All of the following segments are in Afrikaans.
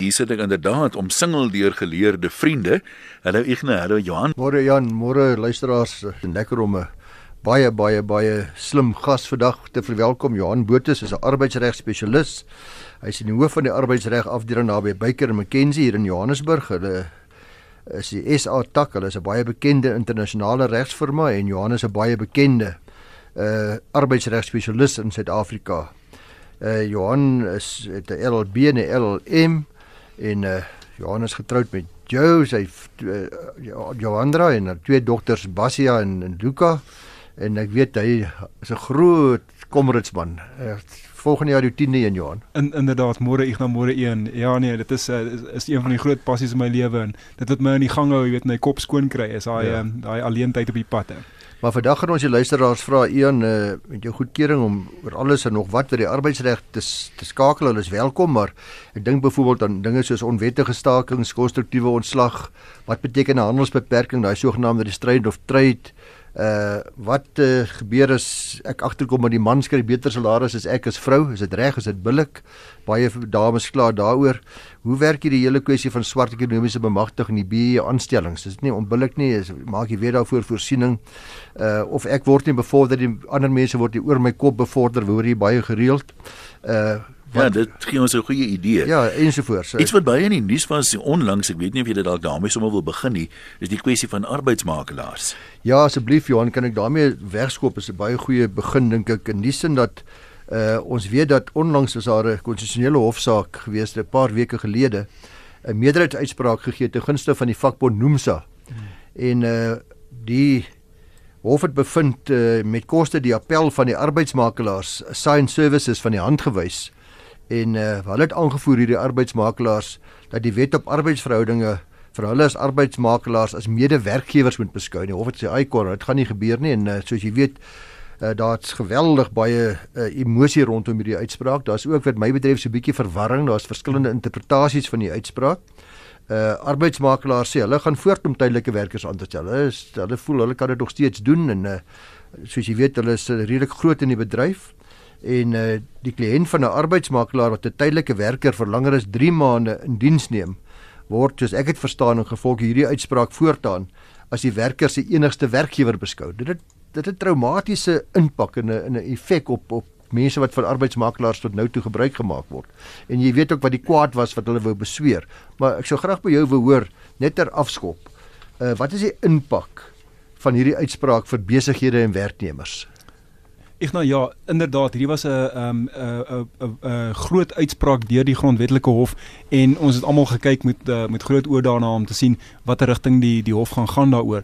Hier sit ek inderdaad omsingel deur geleerde vriende. Hallo Igne, hallo Johan. Môre Jan, môre luisteraars, lekker om 'n baie baie baie slim gas vandag te verwelkom. Johan Botha is 'n arbeidsregspesialis. Hy's in die hoof van die arbeidsreg afdeling naby Baker McKenzie hier in Johannesburg. Hulle is die SA tak. Hulle is 'n baie bekende internasionale regsfirma en Johan is 'n baie bekende uh arbeidsregspesialis in Suid-Afrika. Uh Johan is het 'n LLB en 'n LLM en uh Johan is getroud met Joe, sy uh, Joandra en haar twee dogters Basia en, en Luka en ek weet hy is 'n groot komritsman. Uh, volgende jaar die 10de in Johan. In inderdaad môre ek na môre 1. Ja nee, dit is, uh, is is een van die groot passies in my lewe en dit wat my in die gang hou, jy weet, my kop skoon kry is daai ja. um, daai alleentyd op die pad. He. Maar vandag gaan ons die luisteraars vra Ian uh, met jou goedkeuring om oor alles en nog wat wat die arbeidsreg te, te skakel. Hulle is welkom, maar ek dink byvoorbeeld aan dinge soos onwettige stakings, konstruktiewe ontslag, wat beteken 'n handelsbeperking, daai sogenaamde restraint of trade Uh wat uh, gebeur as ek agterkom dat die man skryf beter salaris as ek as vrou? Is dit reg? Is dit billik? Baie dames kla daaroor. Hoe werk hierdie hele kwessie van swart ekonomiese bemagtiging in die BE aanstellings? Is dit nie onbillik nie? Is maak jy weer daarvoor voorsiening? Uh of ek word nie bevorder die ander mense word hier oor my kop bevorder, word hier baie gereeld. Uh Ja, dit gee ons 'n goeie idee. Ja, ensovoorts. Iets wat baie in die nuus was onlangs, ek weet nie of jy dit dalk daarmee sommer wil begin nie, is die kwessie van arbeidsmakelaars. Ja, asseblief Johan, kan ek daarmee wegskoop is 'n baie goeie begin dink ek in die sin dat uh ons weet dat onlangs is daar 'n konstitusionele hofsaak gewees 'n paar weke gelede 'n meerderheidsuitspraak gegee te gunste van die vakbond Nomsa. Hmm. En uh die hof het bevind uh, met koste die appel van die arbeidsmakelaars Sign Services van die hand gewys en uh, hulle het aangevoer hierdie arbeidsmakelaars dat die wet op arbeidsverhoudinge vir hulle as arbeidsmakelaars as medewerkgewers moet beskou. Die hof het sê ai kon, dit gaan nie gebeur nie en uh, soos jy weet uh, daar's geweldig baie uh, emosie rondom hierdie uitspraak. Daar's ook wat my betref so 'n bietjie verwarring. Daar's verskillende interpretasies van die uitspraak. Uh arbeidsmakelaars sê hulle gaan voort om tydelike werkers aan te stel. Hulle is hulle voel hulle kan dit nog steeds doen en uh soos jy weet hulle is redelik groot in die bedryf en uh, die kliënt van 'n arbeidsmakelaar wat 'n tydelike werker vir langer as 3 maande in diens neem, word soos ek dit verstaan en gevolg hierdie uitspraak voortaan as die werker se enigste werkgewer beskou. Dit het dit het traumatiese impak en 'n 'n effek op op mense wat van arbeidsmakelaars tot nou toe gebruik gemaak word. En jy weet ook wat die kwaad was wat hulle wou besweer. Maar ek sou graag by jou wil hoor net ter afskop. Uh wat is die impak van hierdie uitspraak vir besighede en werknemers? Ek nou ja, inderdaad, hierdie was 'n 'n 'n 'n 'n groot uitspraak deur die grondwetlike hof en ons het almal gekyk met uh, met groot oë daarna om te sien watter rigting die die hof gaan gaan daaroor.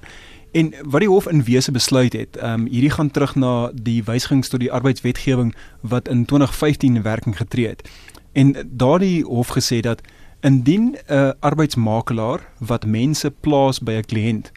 En wat die hof in wese besluit het, ehm um, hierdie gaan terug na die wysigings tot die arbeidswetgewing wat in 2015 in werking getree het. En daardie hof gesê dat indien 'n arbeidsmakelaar wat mense plaas by 'n kliënt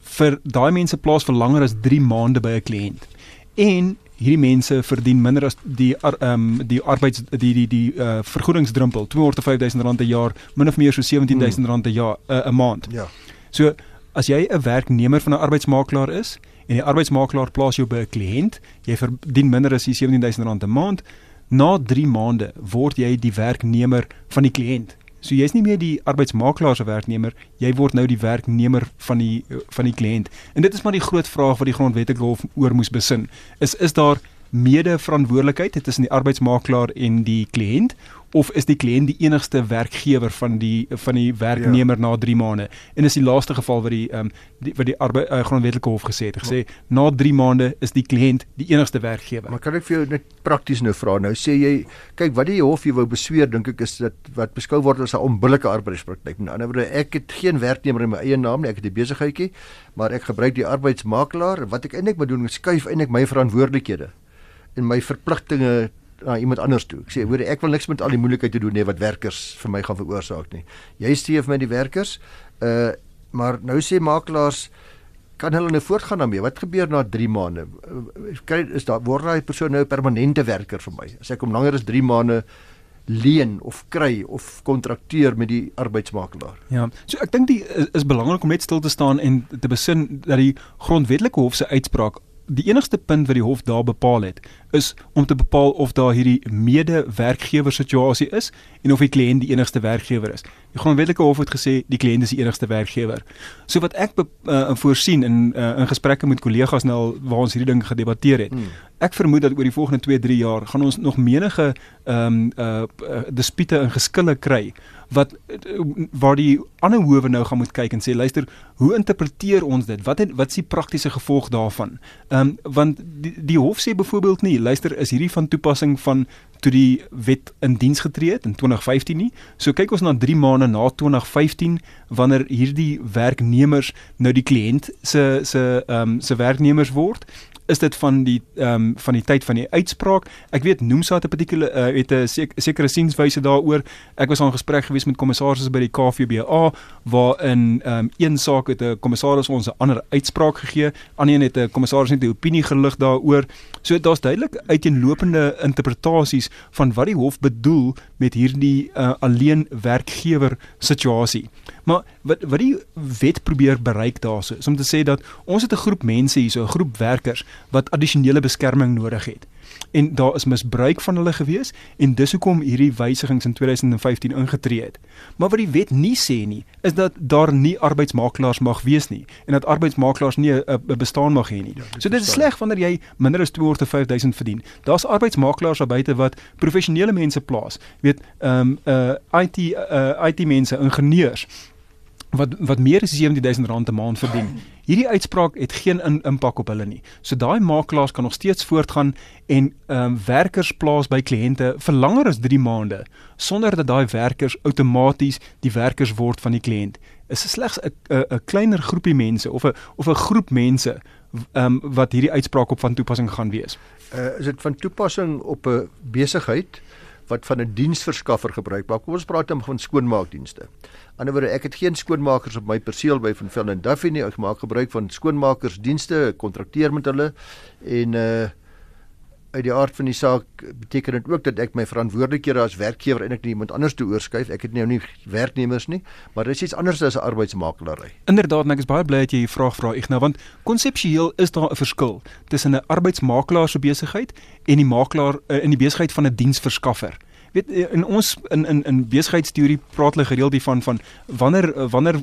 vir daai mense plaas vir langer as 3 maande by 'n kliënt en hierdie mense verdien minder as die ehm um, die arbeids die die die uh, vergoedingsdrempel 205000 rand per jaar min of meer so 17000 rand per jaar 'n uh, maand. Ja. So as jy 'n werknemer van 'n arbeidsmakelaar is en die arbeidsmakelaar plaas jou by 'n kliënt, jy verdien minder as 17000 rand 'n maand, na 3 maande word jy die werknemer van die kliënt. So jy's nie meer die arbeidsmakelaar se werknemer, jy word nou die werknemer van die van die kliënt. En dit is maar die groot vraag wat die grondwetlike hof oor moes besin. Is is daar mede verantwoordelikheid tussen die arbeidsmakelaar en die kliënt of is die kliënt die enigste werkgewer van die van die werknemer ja. na 3 maande? En is die laaste geval wat die ehm um, die wat die arbeid uh, grondwetlike hof gesê het gesê na 3 maande is die kliënt die enigste werkgewer. Maar kan ek vir jou net prakties nou vra? Nou sê jy kyk wat die hof jy wou besweer dink ek is dit wat beskou word as 'n onbillike arbeidspraktyk. Met ander woorde ek het geen werknemer in my eie naam nie ek het 'n besigheidjie maar ek gebruik die arbeidsmakelaar. Wat ek eintlik moet doen skuif eintlik my verantwoordelikhede en my verpligtinge na iemand anders toe. Ek sê hoor ek wil niks met al die moeilikheid te doen hê wat werkers vir my gaan veroorsaak nie. Jy steef my die werkers. Uh maar nou sê makelaars kan hulle nou voortgaan daarmee. Wat gebeur na 3 maande? Uh, kry is daar word daai persoon nou 'n permanente werker vir my? As ek hom langer as 3 maande leen of kry of kontrakteer met die arbeidsmakelaar. Ja. So ek dink die is, is belangrik om net stil te staan en te besin dat die grondwetlike hof se uitspraak die enigste punt wat die hof daar bepaal het is om te bepaal of daar hierdie mede-werkgewer situasie is en of die kliënt die enigste werkgewer is. Die grondwetlike hof het gesê die kliënt is die enigste werkgewer. So wat ek uh, voorsien in uh, in gesprekke met kollegas nou waar ons hierdie ding gedebatteer het. Hmm. Ek vermoed dat oor die volgende 2-3 jaar gaan ons nog menige ehm um, uh, uh dispute en geskille kry wat waar die ander howe nou gaan moet kyk en sê luister, hoe interpreteer ons dit? Wat het, wat is die praktiese gevolg daarvan? Ehm um, want die, die hof sê byvoorbeeld nie, luister, is hierdie van toepassing van toe die wet in diens getree het in 2015 nie. So kyk ons na 3 maande na 2015 wanneer hierdie werknemers nou die kliënt se se ehm um, se werknemers word is dit van die ehm um, van die tyd van die uitspraak. Ek weet Nomsa het 'n particular uh, het 'n sek sekere sienswyse daaroor. Ek was aan gesprek gewees met kommissarisse by die KVBA waarin ehm um, een saak het 'n kommissaris ons 'n ander uitspraak gegee. Ander een het 'n kommissaris net 'n opinie gelig daaroor. So daar's duidelik uiteenlopende interpretasies van wat die hof bedoel met hierdie uh, alleen werkgewer situasie. Maar wat wat die wet probeer bereik daarso is om te sê dat ons het 'n groep mense hier, so 'n groep werkers wat addisionele beskerming nodig het. En daar is misbruik van hulle gewees en dis hoekom hierdie wysigings in 2015 ingetree het. Maar wat die wet nie sê nie, is dat daar nie arbeidsmakelaars mag wees nie en dat arbeidsmakelaars nie 'n bestaan mag hê nie. Ja, so dit is sleg wanneer jy minder as 25000 verdien. Daar's arbeidsmakelaars daar buite wat professionele mense plaas. Weet, ehm um, uh IT uh IT mense, ingenieurs wat wat meer as 17000 rand 'n maand verdien. Hierdie uitspraak het geen impak op hulle nie. So daai makelaars kan nog steeds voortgaan en ehm um, werkers plaas by kliënte vir langer as 3 maande sonder dat daai werkers outomaties die werkers word van die kliënt. Is slegs 'n 'n kleiner groepie mense of 'n of 'n groep mense ehm um, wat hierdie uitspraak op van toepassing gaan wees. Uh, is dit van toepassing op 'n besigheid wat van 'n diensverskaffer gebruik maak? Kom ons praat dan van skoonmaakdienste ander woorde ek het geen skoonmakers op my perseel by van Vel en Duffy nie ek maak gebruik van skoonmakersdienste kontrakteer met hulle en uh uit die aard van die saak beteken dit ook dat ek my verantwoordelikhede as werkgewer eintlik nie iemand anders toe oorskuif. Ek het nou nie werknemers nie maar dit is iets anders as 'n arbeidsmakelaary inderdaad en ek is baie bly dat jy hier vraag vra Ignas want konseptueel is daar 'n verskil tussen 'n arbeidsmakelaar se besigheid en die makelaar uh, in die besigheid van 'n diensverskaffer. Weet eh, in ons in in in besigheidsteorie praat hulle gereeld hiervan van wanneer wanneer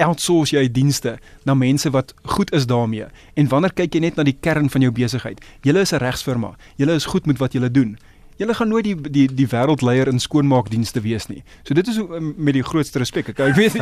outsource jy dienste na mense wat goed is daarmee. En wanneer kyk jy net na die kern van jou besigheid? Jy is 'n regsfirma. Jy is goed met wat jy doen Julle gaan nooit die die die wêreldleier in skoonmaakdienste wees nie. So dit is um, met die grootste respek. Ek, weet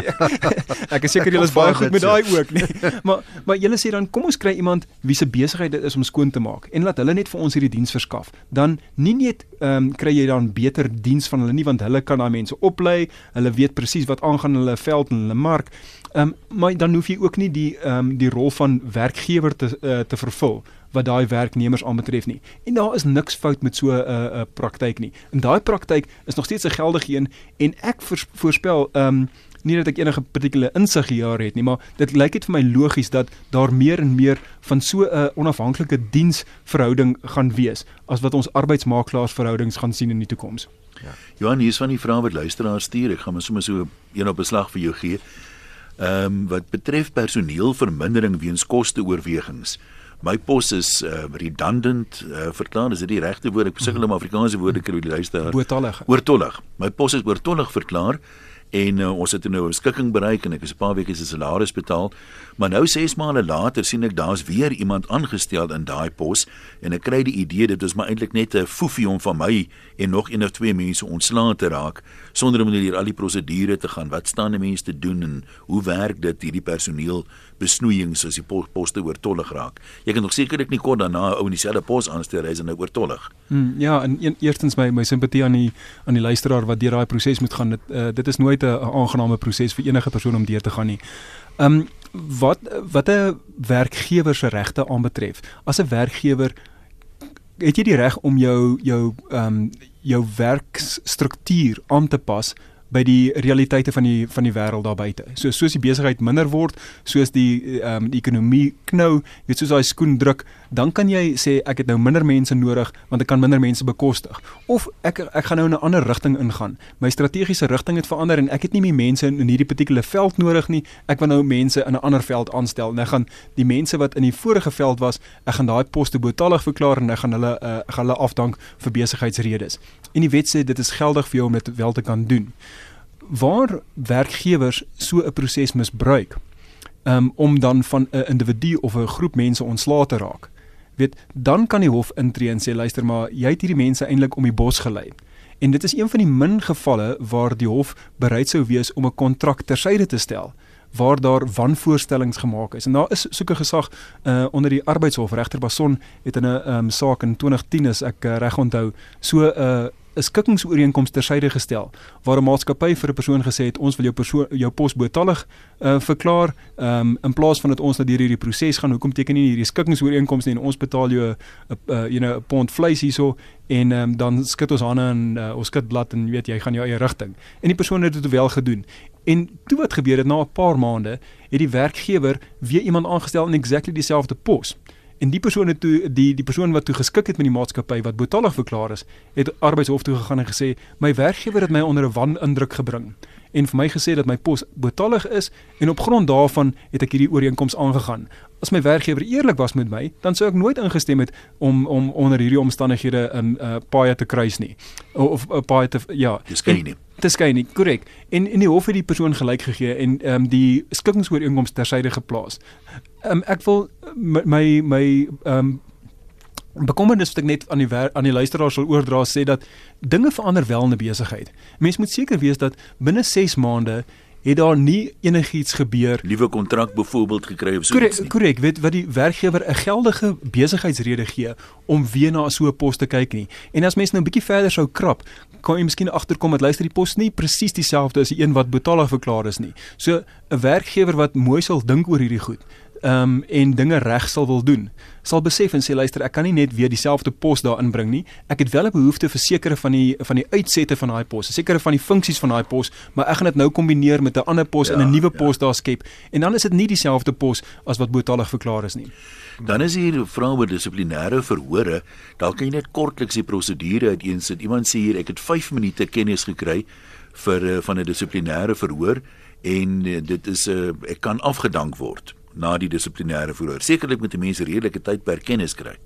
ek is seker julle is baie goed met daai ook nie. Maar maar julle sê dan kom ons kry iemand wie se besigheid dit is om skoon te maak en laat hulle net vir ons hierdie diens verskaf. Dan nie net ehm um, kry jy dan beter diens van hulle nie want hulle kan daai mense oplei. Hulle weet presies wat aangaan in hulle veld en hulle mark. Ehm um, maar dan hoef jy ook nie die ehm um, die rol van werkgewer te uh, te vervul wat daai werknemers aanbetref nie. En daar is niks fout met so 'n uh, uh, praktyk nie. En daai praktyk is nog steeds 'n geldige een en ek voorspel ehm um, nie dat ek enige partikulêre insig hier het nie, maar dit lyk dit vir my logies dat daar meer en meer van so 'n onafhanklike diensverhouding gaan wees as wat ons arbeidsmakelaars gaan sien in die toekoms. Ja. Johan, hier is van die vrae wat luisteraars stuur. Ek gaan maar sommer so een op beslag vir jou gee. Ehm um, wat betref personeelvermindering weens kosteoorwegings my pos is uh, redundant uh, verklaar is dit die regte woord? Ek sukkel om Afrikaanse woorde kry die luister. Oortollig oortollig. My pos is oortollig verklaar en uh, ons het nou 'n skikking bereik en ek is 'n paar weke se salaris betaal. Maar nou 6 maande later sien ek daar's weer iemand aangestel in daai pos en ek kry die idee dit is maar eintlik net 'n foefie om van my en nog een of twee mense ontslae te raak sonder om hier al die prosedure te gaan wat staan die mense te doen en hoe werk dit hierdie personeel besnoeiings as die poste oortollig raak jy kan nog sekerlik nie kort daarna ou in dieselfde pos aanstel hy is nou oortollig hmm, ja en een, eerstens my my simpatie aan die aan die luisteraar wat deur daai proses moet gaan dit uh, dit is nooit 'n aangename proses vir enige persoon om deur te gaan nie Ehm um, wat wat 'n werkgewer se regte aanbetref. As 'n werkgewer het jy die reg om jou jou ehm um, jou werkstruktuur aan te pas by die realiteite van die van die wêreld daar buite. So soos die besigheid minder word, soos die ehm um, die ekonomie knou, weet soos daai skoen druk, dan kan jy sê ek het nou minder mense nodig want ek kan minder mense bekostig. Of ek ek gaan nou in 'n ander rigting ingaan. My strategiese rigting het verander en ek het nie meer mense in, in hierdie particular veld nodig nie. Ek wil nou mense in 'n ander veld aanstel en ek gaan die mense wat in die vorige veld was, ek gaan daai poste betalig verklaar en ek gaan hulle uh, gaan hulle afdank vir besigheidsredes. En die wet sê dit is geldig vir jou om dit wel te kan doen. Waar werkgewers so 'n proses misbruik um, om dan van 'n individu of 'n groep mense ontslae te raak. Weet, dan kan die hof intree en sê luister maar, jy het hierdie mense eintlik om die bos gelei. En dit is een van die min gevalle waar die hof bereid sou wees om 'n kontrak tersyde te stel waar daar wanvoorstellings gemaak is. En daar is soeke gesag uh onder die arbeidshof regter Bason het in 'n um, saak in 2010 as ek uh, reg onthou so 'n uh, 'n skikkingsooreenkoms tersyde gestel waar 'n maatskappy vir 'n persoon gesê het ons wil jou persoon jou pos betalig uh, verklaar um, in plaas van dat ons net deur hierdie proses gaan. Hoekom teken nie hierdie skikkingsooreenkoms nie en ons betaal jou 'n uh, you know 'n pond vleis hierso en um, dan skud ons hande en uh, ons skud blad en weet jy gaan jou eie rigting. En die persoon het dit wel gedoen. En toe wat gebeur het na 'n paar maande het die werkgewer weer iemand aangestel in exactly dieselfde pos En die persoon het toe die die persoon wat toe geskik het met die maatskappy wat betalig verklaar is, het arbeidshof toe gegaan en gesê my werkgewer het my onder 'n wanindruk gebring en vir my gesê dat my pos betalig is en op grond daarvan het ek hierdie ooreenkoms aangegaan. As my werkgewer eerlik was met my, dan sou ek nooit ingestem het om om onder hierdie omstandighede 'n um, uh, paai te kruis nie. Of 'n uh, paai te ja, dis skyn nie. Dis skyn nie, korrek. En in die hof het die persoon gelyk gegee en ehm um, die skikkingsooreenkoms tersyde geplaas. Ehm um, ek wil my my ehm um, bekommernis wat ek net aan die aan die luisteraars sal oordra sê dat dinge verander wel in 'n besigheid. Mens moet seker wees dat binne 6 maande het daar nie enigiets gebeur nuwe kontrak byvoorbeeld gekry of so iets nie. Korrek, weet wat die werkgewer 'n geldige besigheidsrede gee om weer na so 'n pos te kyk nie. En as mense nou 'n bietjie verder sou krap, kan jy miskien agterkom dat luister die pos nie presies dieselfde as die een wat betalig verklaar is nie. So 'n werkgewer wat mooi sal dink oor hierdie goed ehm um, en dinge reg sal wil doen, sal besef en sê luister, ek kan nie net weer dieselfde pos daar inbring nie. Ek het wel 'n behoefte vir sekere van die van die uitsette van daai pos, sekere van die funksies van daai pos, maar ek gaan dit nou kombineer met 'n ander pos ja, en 'n nuwe ja. pos daar skep en dan is dit nie dieselfde pos as wat betalig verklaar is nie. Dan is hier vra oor dissiplinêre verhore. Dalk kan jy net kortliks die prosedure uiteensit. Iemand sê hier ek het 5 minute kennis gekry vir uh, van 'n dissiplinêre verhoor en uh, dit is 'n uh, ek kan afgedank word na die dissiplinêre verhoor. Sekerlik moet die mense redelike tyd per kennis kry.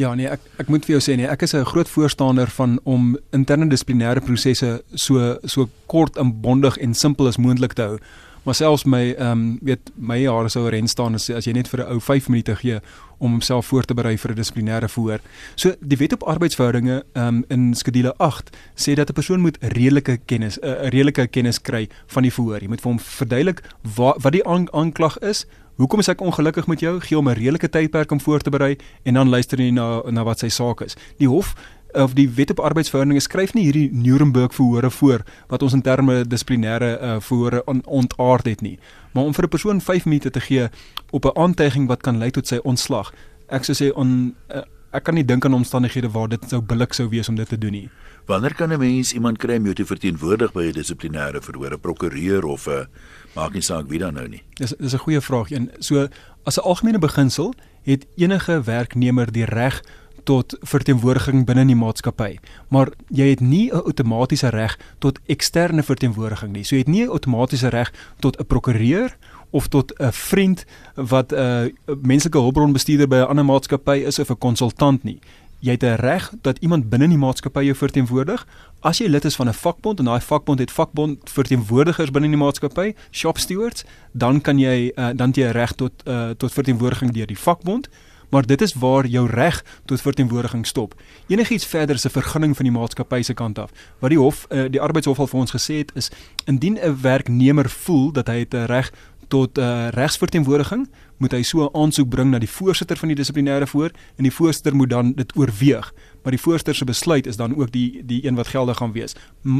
Ja nee, ek ek moet vir jou sê nee, ek is 'n groot voorstander van om interne dissiplinêre prosesse so so kort en bondig en simpel as moontlik te hou maar selfs my ehm um, weet my jare sou ren staan as as jy net vir 'n ou 5 minute gee om homself voor te berei vir 'n dissiplinêre verhoor. So die wet op arbeidsverhoudinge ehm um, in skedule 8 sê dat 'n persoon moet redelike kennis 'n uh, redelike kennis kry van die verhoor. Jy moet vir hom verduidelik wat wat die aanklag is. Hoekom is ek ongelukkig met jou? Gee hom 'n redelike tydperk om voor te berei en dan luister jy na na wat sy saak is. Die hof of die wet op arbeidsverhoudinge skryf nie hierdie Nuremberg verhore voor wat ons in terme dissiplinêre uh, verhore on, ontaard het nie. Maar om vir 'n persoon 5 minute te gee op 'n aantuiging wat kan lei tot sy ontslag. Ek sou sê on uh, ek kan nie dink aan omstandighede waar dit sou billik sou wees om dit te doen nie. Wanneer kan 'n mens iemand kry om jou te verteenwoordig by 'n dissiplinêre verhoor, 'n prokureur of 'n maak nie saak wie dan nou nie? Dis dis 'n goeie vraag. En so as 'n algemene beginsel het enige werknemer die reg tot verteenwoordiging binne die maatskappy, maar jy het nie 'n outomatiese reg tot eksterne verteenwoordiging nie. So jy het nie 'n outomatiese reg tot 'n prokureur of tot 'n vriend wat 'n uh, menslike hulpbronbestuurder by 'n ander maatskappy is of 'n konsultant nie. Jy het 'n reg dat iemand binne die maatskappy jou verteenwoordig. As jy lid is van 'n vakbond en daai vakbond het vakbond verteenwoordigers binne die maatskappy, shop stewards, dan kan jy uh, dan jy reg tot uh, tot verteenwoordiging deur die vakbond maar dit is waar jou reg tot verteenwoordiging stop. Enigiets verder is 'n vergunning van die maatskappy se kant af. Wat die hof uh, die arbeidshof al vir ons gesê het is indien 'n werknemer voel dat hy 'n reg tot uh, regsverteenwoordiging, moet hy so 'n aansoek bring na die voorsitter van die dissiplinêre voor en die voorsitter moet dan dit oorweeg. Maar die voorsteur se besluit is dan ook die die een wat geldig gaan wees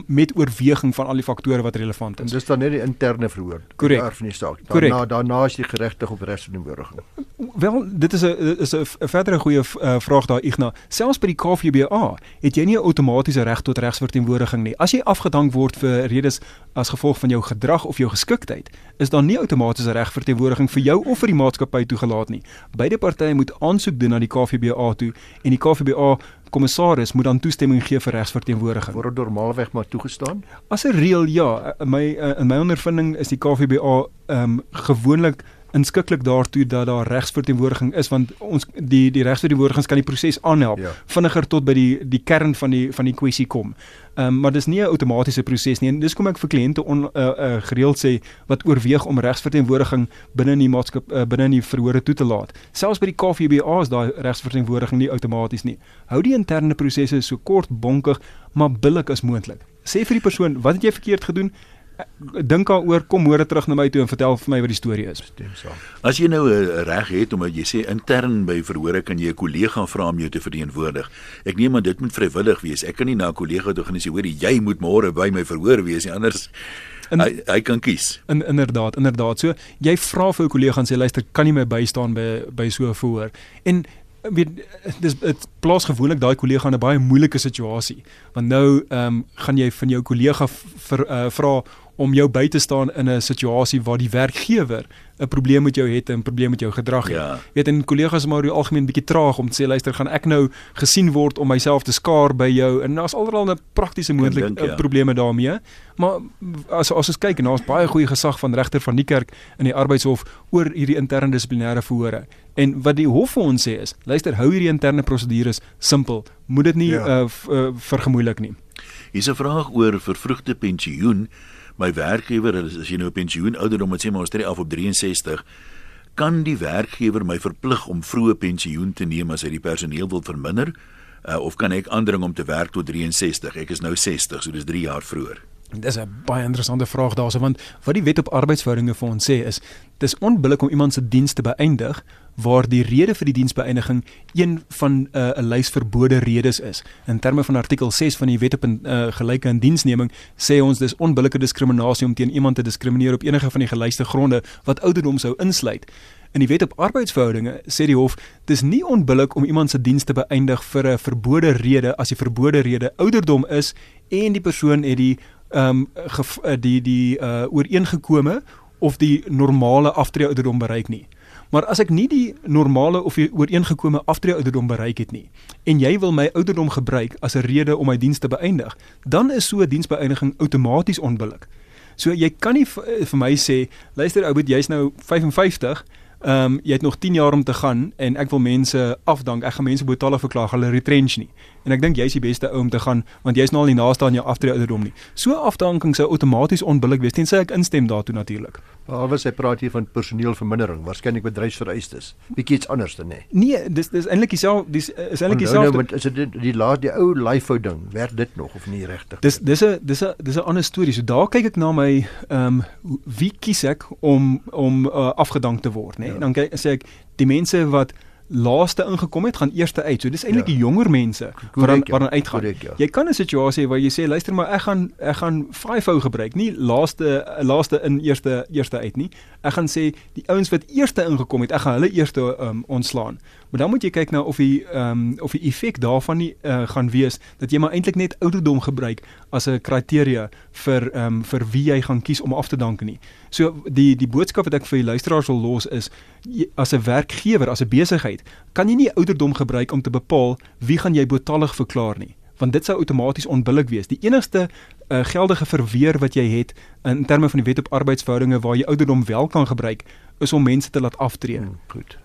met oorweging van al die faktore wat relevant is. En dis dan net die interne verhoor. Correct. Daarvan die saak. Daarna daarna is die geregtig op regsverteenwoordiging. Wel, dit is 'n is 'n verdere goeie uh, vraag daar Ignas. Selfs by die KVBA het jy nie 'n outomatiese reg tot regsverteenwoordiging nie. As jy afgedank word vir redes as gevolg van jou gedrag of jou geskiktheid, is daar nie outomatiese regverteenwoordiging vir jou of vir die maatskappy toegelaat nie. Beide partye moet aansoek doen na die KVBA toe en die KVBA kommissaris moet dan toestemming gee vir regsverteenwoordiging. Word normaalweg maar toegestaan? As 'n reël ja, in my in my ondervinding is die KVBA ehm um, gewoonlik inskikkelik daartoe dat daar regsverteenwoordiging is want ons die die regsverteenwoordigings kan die proses aanhelp ja. vinniger tot by die die kern van die van die kwessie kom. Ehm um, maar dis nie 'n outomatiese proses nie en dis kom ek vir kliënte on uh, uh, gereeld sê wat oorweeg om regsverteenwoordiging binne in die maatskap uh, binne in die verhore toe te laat. Selfs by die KVBA is daai regsverteenwoordiging nie outomaties nie. Hou die interne prosesse so kort, bonkig, maar billik as moontlik. Sê vir die persoon, wat het jy verkeerd gedoen? Dink daaroor kom môre terug na my toe en vertel vir my wat die storie is. As jy nou 'n reg het om jy sê intern by verhore kan jy 'n kollega vra om jou te verteenwoordig. Ek neem aan dit moet vrywillig wees. Ek kan nie na 'n kollega toe gaan en sê hoor jy moet môre by my verhoor wees nie anders in, hy hy kan kies. In inderdaad, inderdaad. So jy vra vir 'n kollega en sê luister, kan jy my bystaan by by so 'n verhoor? En weet dis dit plaas gewoonlik daai kollega in 'n baie moeilike situasie want nou ehm um, gaan jy van jou kollega uh, vra om jou by te staan in 'n situasie waar die werkgewer 'n probleem met jou het en 'n probleem met jou gedrag het. Ja. Weet en kollegas maar oor die algemeen bietjie traag om te sê luister, gaan ek nou gesien word om myself te skaar by jou en daar's alreeds 'n praktiese moontlike ja. probleme daarmee. Maar as as ons kyk en daar's baie goeie gesag van regter van die kerk in die arbeidshof oor hierdie interne dissiplinêre verhore. En wat die hof vir ons sê is, luister, hou hierdie interne prosedures simpel. Moet dit nie ja. uh, uh, vergemoeilik nie. Hier's 'n vraag oor vervroegde pensioen my werkgewer as, jy nou pensioen ouderdom moet sê maar ons tree af op 63 kan die werkgewer my verplig om vroeë pensioen te neem as hy die personeel wil verminder uh, of kan ek aandring om te werk tot 63 ek is nou 60 so dis 3 jaar vroeër. Dis 'n baie interessante vraag daarso want wat die wet op arbeidsverhoudinge vir ons sê is dis onbillik om iemand se diens te beëindig waar die rede vir die diensbeëindiging een van 'n uh, lys verbode redes is. In terme van artikel 6 van die wet op uh, gelyke indiensneming sê ons dis onbillike diskriminasie om teen iemand te diskrimineer op enige van die gelyste gronde wat ouderdom sou insluit. In die wet op arbeidsverhoudinge sê die hof dis nie onbillik om iemand se diens te beëindig vir 'n verbode rede as die verbode rede ouderdom is en die persoon het die ehm um, die die uh ooreengekome of die normale aftree ouderdom bereik nie. Maar as ek nie die normale of die ooreengekome aftree ouderdom bereik het nie en jy wil my ouderdom gebruik as 'n rede om my diens te beëindig, dan is so 'n diensbeëindiging outomaties onbillik. So jy kan nie vir my sê, luister ou, jy's nou 55 Ehm um, jy het nog 10 jaar om te gaan en ek wil mense afdank. Ek gaan mense betaal verklaar hulle retrench nie. En ek dink jy's die beste ou om te gaan want jy's nou al nie naaste aan jou aftrede ouderdom nie. So afdanking sou outomaties onbillik wees tensy ek instem daartoe natuurlik. Behalwe sy praat hier van personeelvermindering, waarskynlik bedryfsvereistes. Bietjie iets anders dan nê. Nee, dis dis eintlik dieselfde dis is eintlik dieselfde. Nou, nou, is dit die laat die ou lifehou ding, werk dit nog of nie regtig? Dis dis 'n dis 'n dis 'n ander storie. So daar kyk ek na my ehm um, wie kies ek om om uh, afgedank te word, nê? Ja. Dan kyk sê ek die mense wat laaste ingekom het gaan eerste uit. So dis eintlik ja. die jonger mense wat dan wat dan uitgaan. Correct, ja. Jy kan 'n situasie waar jy sê luister maar ek gaan ek gaan FIFO gebruik, nie laaste laaste in eerste eerste uit nie. Ek gaan sê die ouens wat eerste ingekom het, ek gaan hulle eerste um, ontslaan. Maar dan moet jy kyk na of die ehm um, of die effek daarvan nie uh, gaan wees dat jy maar eintlik net ouderdom gebruik as 'n kriteria vir ehm um, vir wie jy gaan kies om af te dank nie. So die die boodskap wat ek vir die luisteraars wil los is as 'n werkgewer, as 'n besigheid, kan jy nie ouderdom gebruik om te bepaal wie gaan jy betalig verklaar nie want dit sou outomaties onbillik wees. Die enigste uh, geldige verweer wat jy het in terme van die wet op arbeidsverhoudinge waar jy ouderdom wel kan gebruik is om mense te laat aftree. Hmm, goed.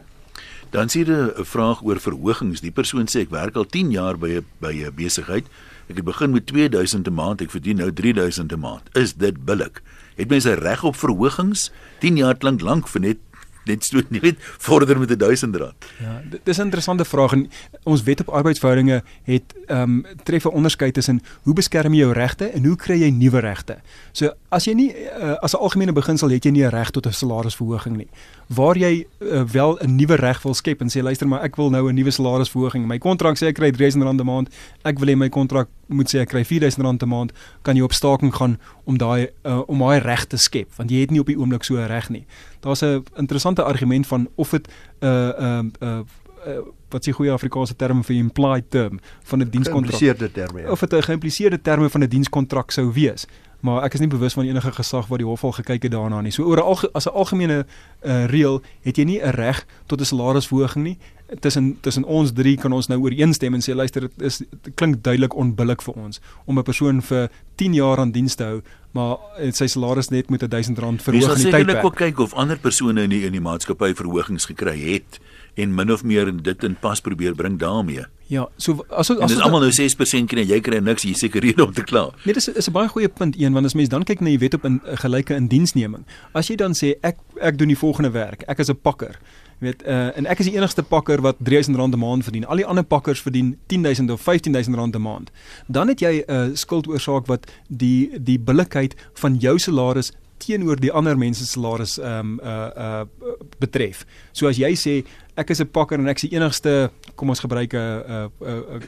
Dan sien jy 'n vraag oor verhogings. Die persoon sê ek werk al 10 jaar by 'n by 'n besigheid. Ek het begin met 2000 'n maand, ek verdien nou 3000 'n maand. Is dit billik? Het mense reg op verhogings? 10 jaar klink lank vir net net so net vorder met 1000 rand. Ja, dis 'n interessante vraag en ons wet op arbeidsverhoudinge het ehm um, tref 'n onderskeid tussen hoe beskerm jy jou regte en hoe kry jy nuwe regte. So as jy nie uh, as 'n algemene beginsel het jy nie 'n reg tot 'n salarisverhoging nie. Waar jy uh, wel 'n nuwe reg wil skep en sê luister maar ek wil nou 'n nuwe salarisverhoging. My kontrak sê ek kry R3000 'n maand. Ek wil hê my kontrak moet sê ek kry R4000 'n maand. Kan jy op staking gaan om daai uh, om daai reg te skep want jy het nie op die oomblik so 'n reg nie. Daar's 'n interessante argument van of dit 'n uh, 'n uh, uh, uh, wat s'ie goeie Afrikaanse term vir implied term van 'n dienskontrak. Geïmpliseerde terme. Ja. Of dit 'n geïmpliseerde terme van 'n dienskontrak sou wees. Maar ek is nie bewus van enige gesag wat die hof al gekyk het daarna nie. So oor al, as 'n algemene uh, reël het jy nie 'n reg tot 'n salarisverhoging nie. Tussen tussen ons drie kan ons nou ooreenstem en sê luister dit is dit klink duidelik onbillik vir ons om 'n persoon vir 10 jaar aan diens te hou maar sy salaris net moet 1000 rand verhoog in die tydperk. Ek wil kyk of ander persone in die in die maatskappy verhogings gekry het en min of meer dit in pas probeer bring daarmee. Ja, so as as dis almal nou 6% kry en jy kry niks, jy seker rede om te kla. Nee, dis is 'n baie goeie punt een want as mens dan kyk na die wet op 'n gelyke indiensneming. As jy dan sê ek ek doen die volgende werk. Ek is 'n pakker. Jy weet, uh, en ek is die enigste pakker wat R3000 'n maand verdien. Al die ander pakkers verdien R10000 of R15000 'n maand. Dan het jy 'n uh, skuldoorsaak wat die die billikheid van jou salaris teenoor die ander mense se salaris ehm um, uh uh betref. So as jy sê ek is 'n pakker en ek is die enigste, kom ons gebruik 'n 'n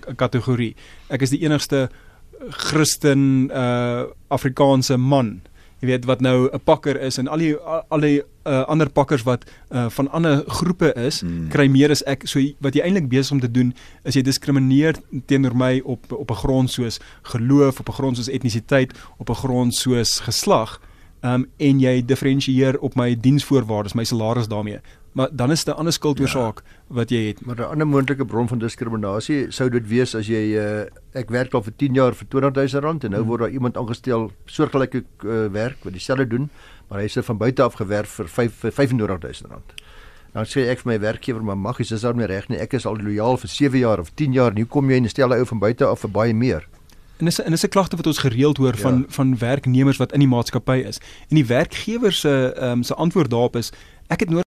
'n kategorie. Ek is die enigste Christen uh Afrikaanse man jy weet wat nou 'n pakker is en al die al die uh, ander pakkers wat uh, van ander groepe is, hmm. kry meer as ek. So wat jy eintlik besig om te doen is jy diskrimineer teenoor my op op 'n grond soos geloof, op 'n grond soos etnisiteit, op 'n grond soos geslag. Um en jy diferensieer op my diensvoorwaardes, my salaris daarmee. Maar dan is dit 'n ander skuldoorsaak ja, wat jy het. Maar 'n ander moontlike bron van diskriminasie sou dit wees as jy uh, ek werk al vir 10 jaar vir R20000 en nou hmm. word daar iemand aangestel soortgelyke uh, werk wat dieselfde doen, maar hy is van buite af gewerf vir 35000 rand. Dan sê ek vir my werkgewer, maar mag jy dis daarmee reg nie. Ek is al lojaal vir 7 jaar of 10 jaar. Nou kom jy en stel 'n ou van buite af vir baie meer. En dis en dis 'n klagte wat ons gereeld hoor ja. van van werknemers wat in die maatskappy is. En die werkgewer se ehm um, se antwoord daarop is ek het nodig